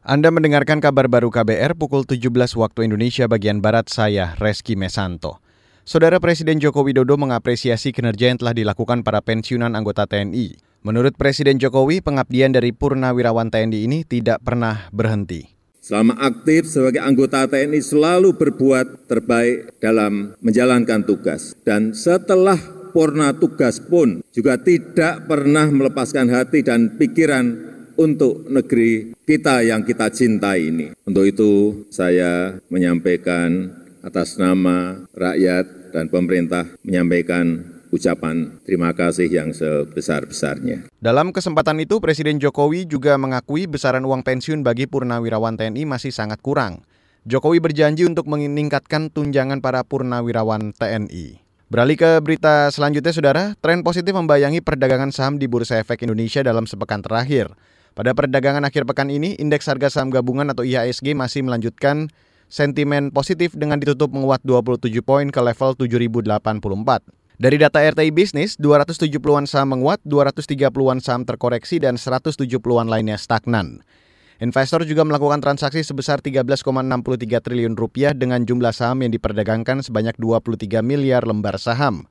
Anda mendengarkan kabar baru KBR pukul 17 waktu Indonesia bagian Barat saya, Reski Mesanto. Saudara Presiden Joko Widodo mengapresiasi kinerja yang telah dilakukan para pensiunan anggota TNI. Menurut Presiden Jokowi, pengabdian dari Purnawirawan TNI ini tidak pernah berhenti. Selama aktif sebagai anggota TNI selalu berbuat terbaik dalam menjalankan tugas. Dan setelah purna tugas pun juga tidak pernah melepaskan hati dan pikiran untuk negeri kita yang kita cintai ini. Untuk itu saya menyampaikan atas nama rakyat dan pemerintah menyampaikan ucapan terima kasih yang sebesar-besarnya. Dalam kesempatan itu, Presiden Jokowi juga mengakui besaran uang pensiun bagi purnawirawan TNI masih sangat kurang. Jokowi berjanji untuk meningkatkan tunjangan para purnawirawan TNI. Beralih ke berita selanjutnya, Saudara. Tren positif membayangi perdagangan saham di Bursa Efek Indonesia dalam sepekan terakhir. Pada perdagangan akhir pekan ini, indeks harga saham gabungan atau IHSG masih melanjutkan sentimen positif dengan ditutup menguat 27 poin ke level 7084. Dari data RTI Bisnis, 270-an saham menguat, 230-an saham terkoreksi, dan 170-an lainnya stagnan. Investor juga melakukan transaksi sebesar 13,63 triliun rupiah dengan jumlah saham yang diperdagangkan sebanyak 23 miliar lembar saham.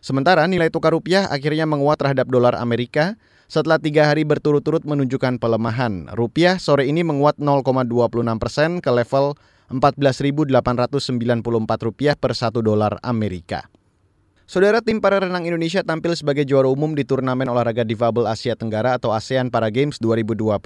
Sementara nilai tukar rupiah akhirnya menguat terhadap dolar Amerika setelah tiga hari berturut-turut menunjukkan pelemahan. Rupiah sore ini menguat 0,26 persen ke level 14.894 rupiah per satu dolar Amerika. Saudara tim para renang Indonesia tampil sebagai juara umum di turnamen olahraga difabel Asia Tenggara atau ASEAN Para Games 2022.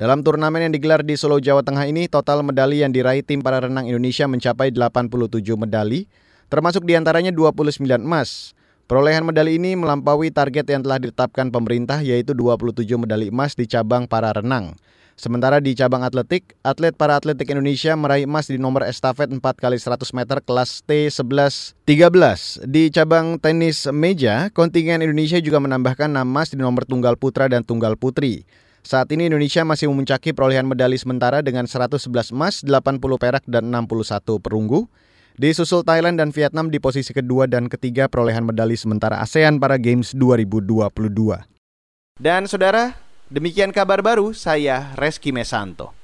Dalam turnamen yang digelar di Solo, Jawa Tengah ini, total medali yang diraih tim para renang Indonesia mencapai 87 medali, termasuk di antaranya 29 emas. Perolehan medali ini melampaui target yang telah ditetapkan pemerintah yaitu 27 medali emas di cabang para renang. Sementara di cabang atletik, atlet para atletik Indonesia meraih emas di nomor estafet 4 kali 100 meter kelas T11 13. Di cabang tenis meja, kontingen Indonesia juga menambahkan 6 emas di nomor tunggal putra dan tunggal putri. Saat ini Indonesia masih memuncaki perolehan medali sementara dengan 111 emas, 80 perak, dan 61 perunggu. Disusul Thailand dan Vietnam di posisi kedua dan ketiga perolehan medali sementara ASEAN para Games 2022. Dan saudara, demikian kabar baru saya Reski Mesanto.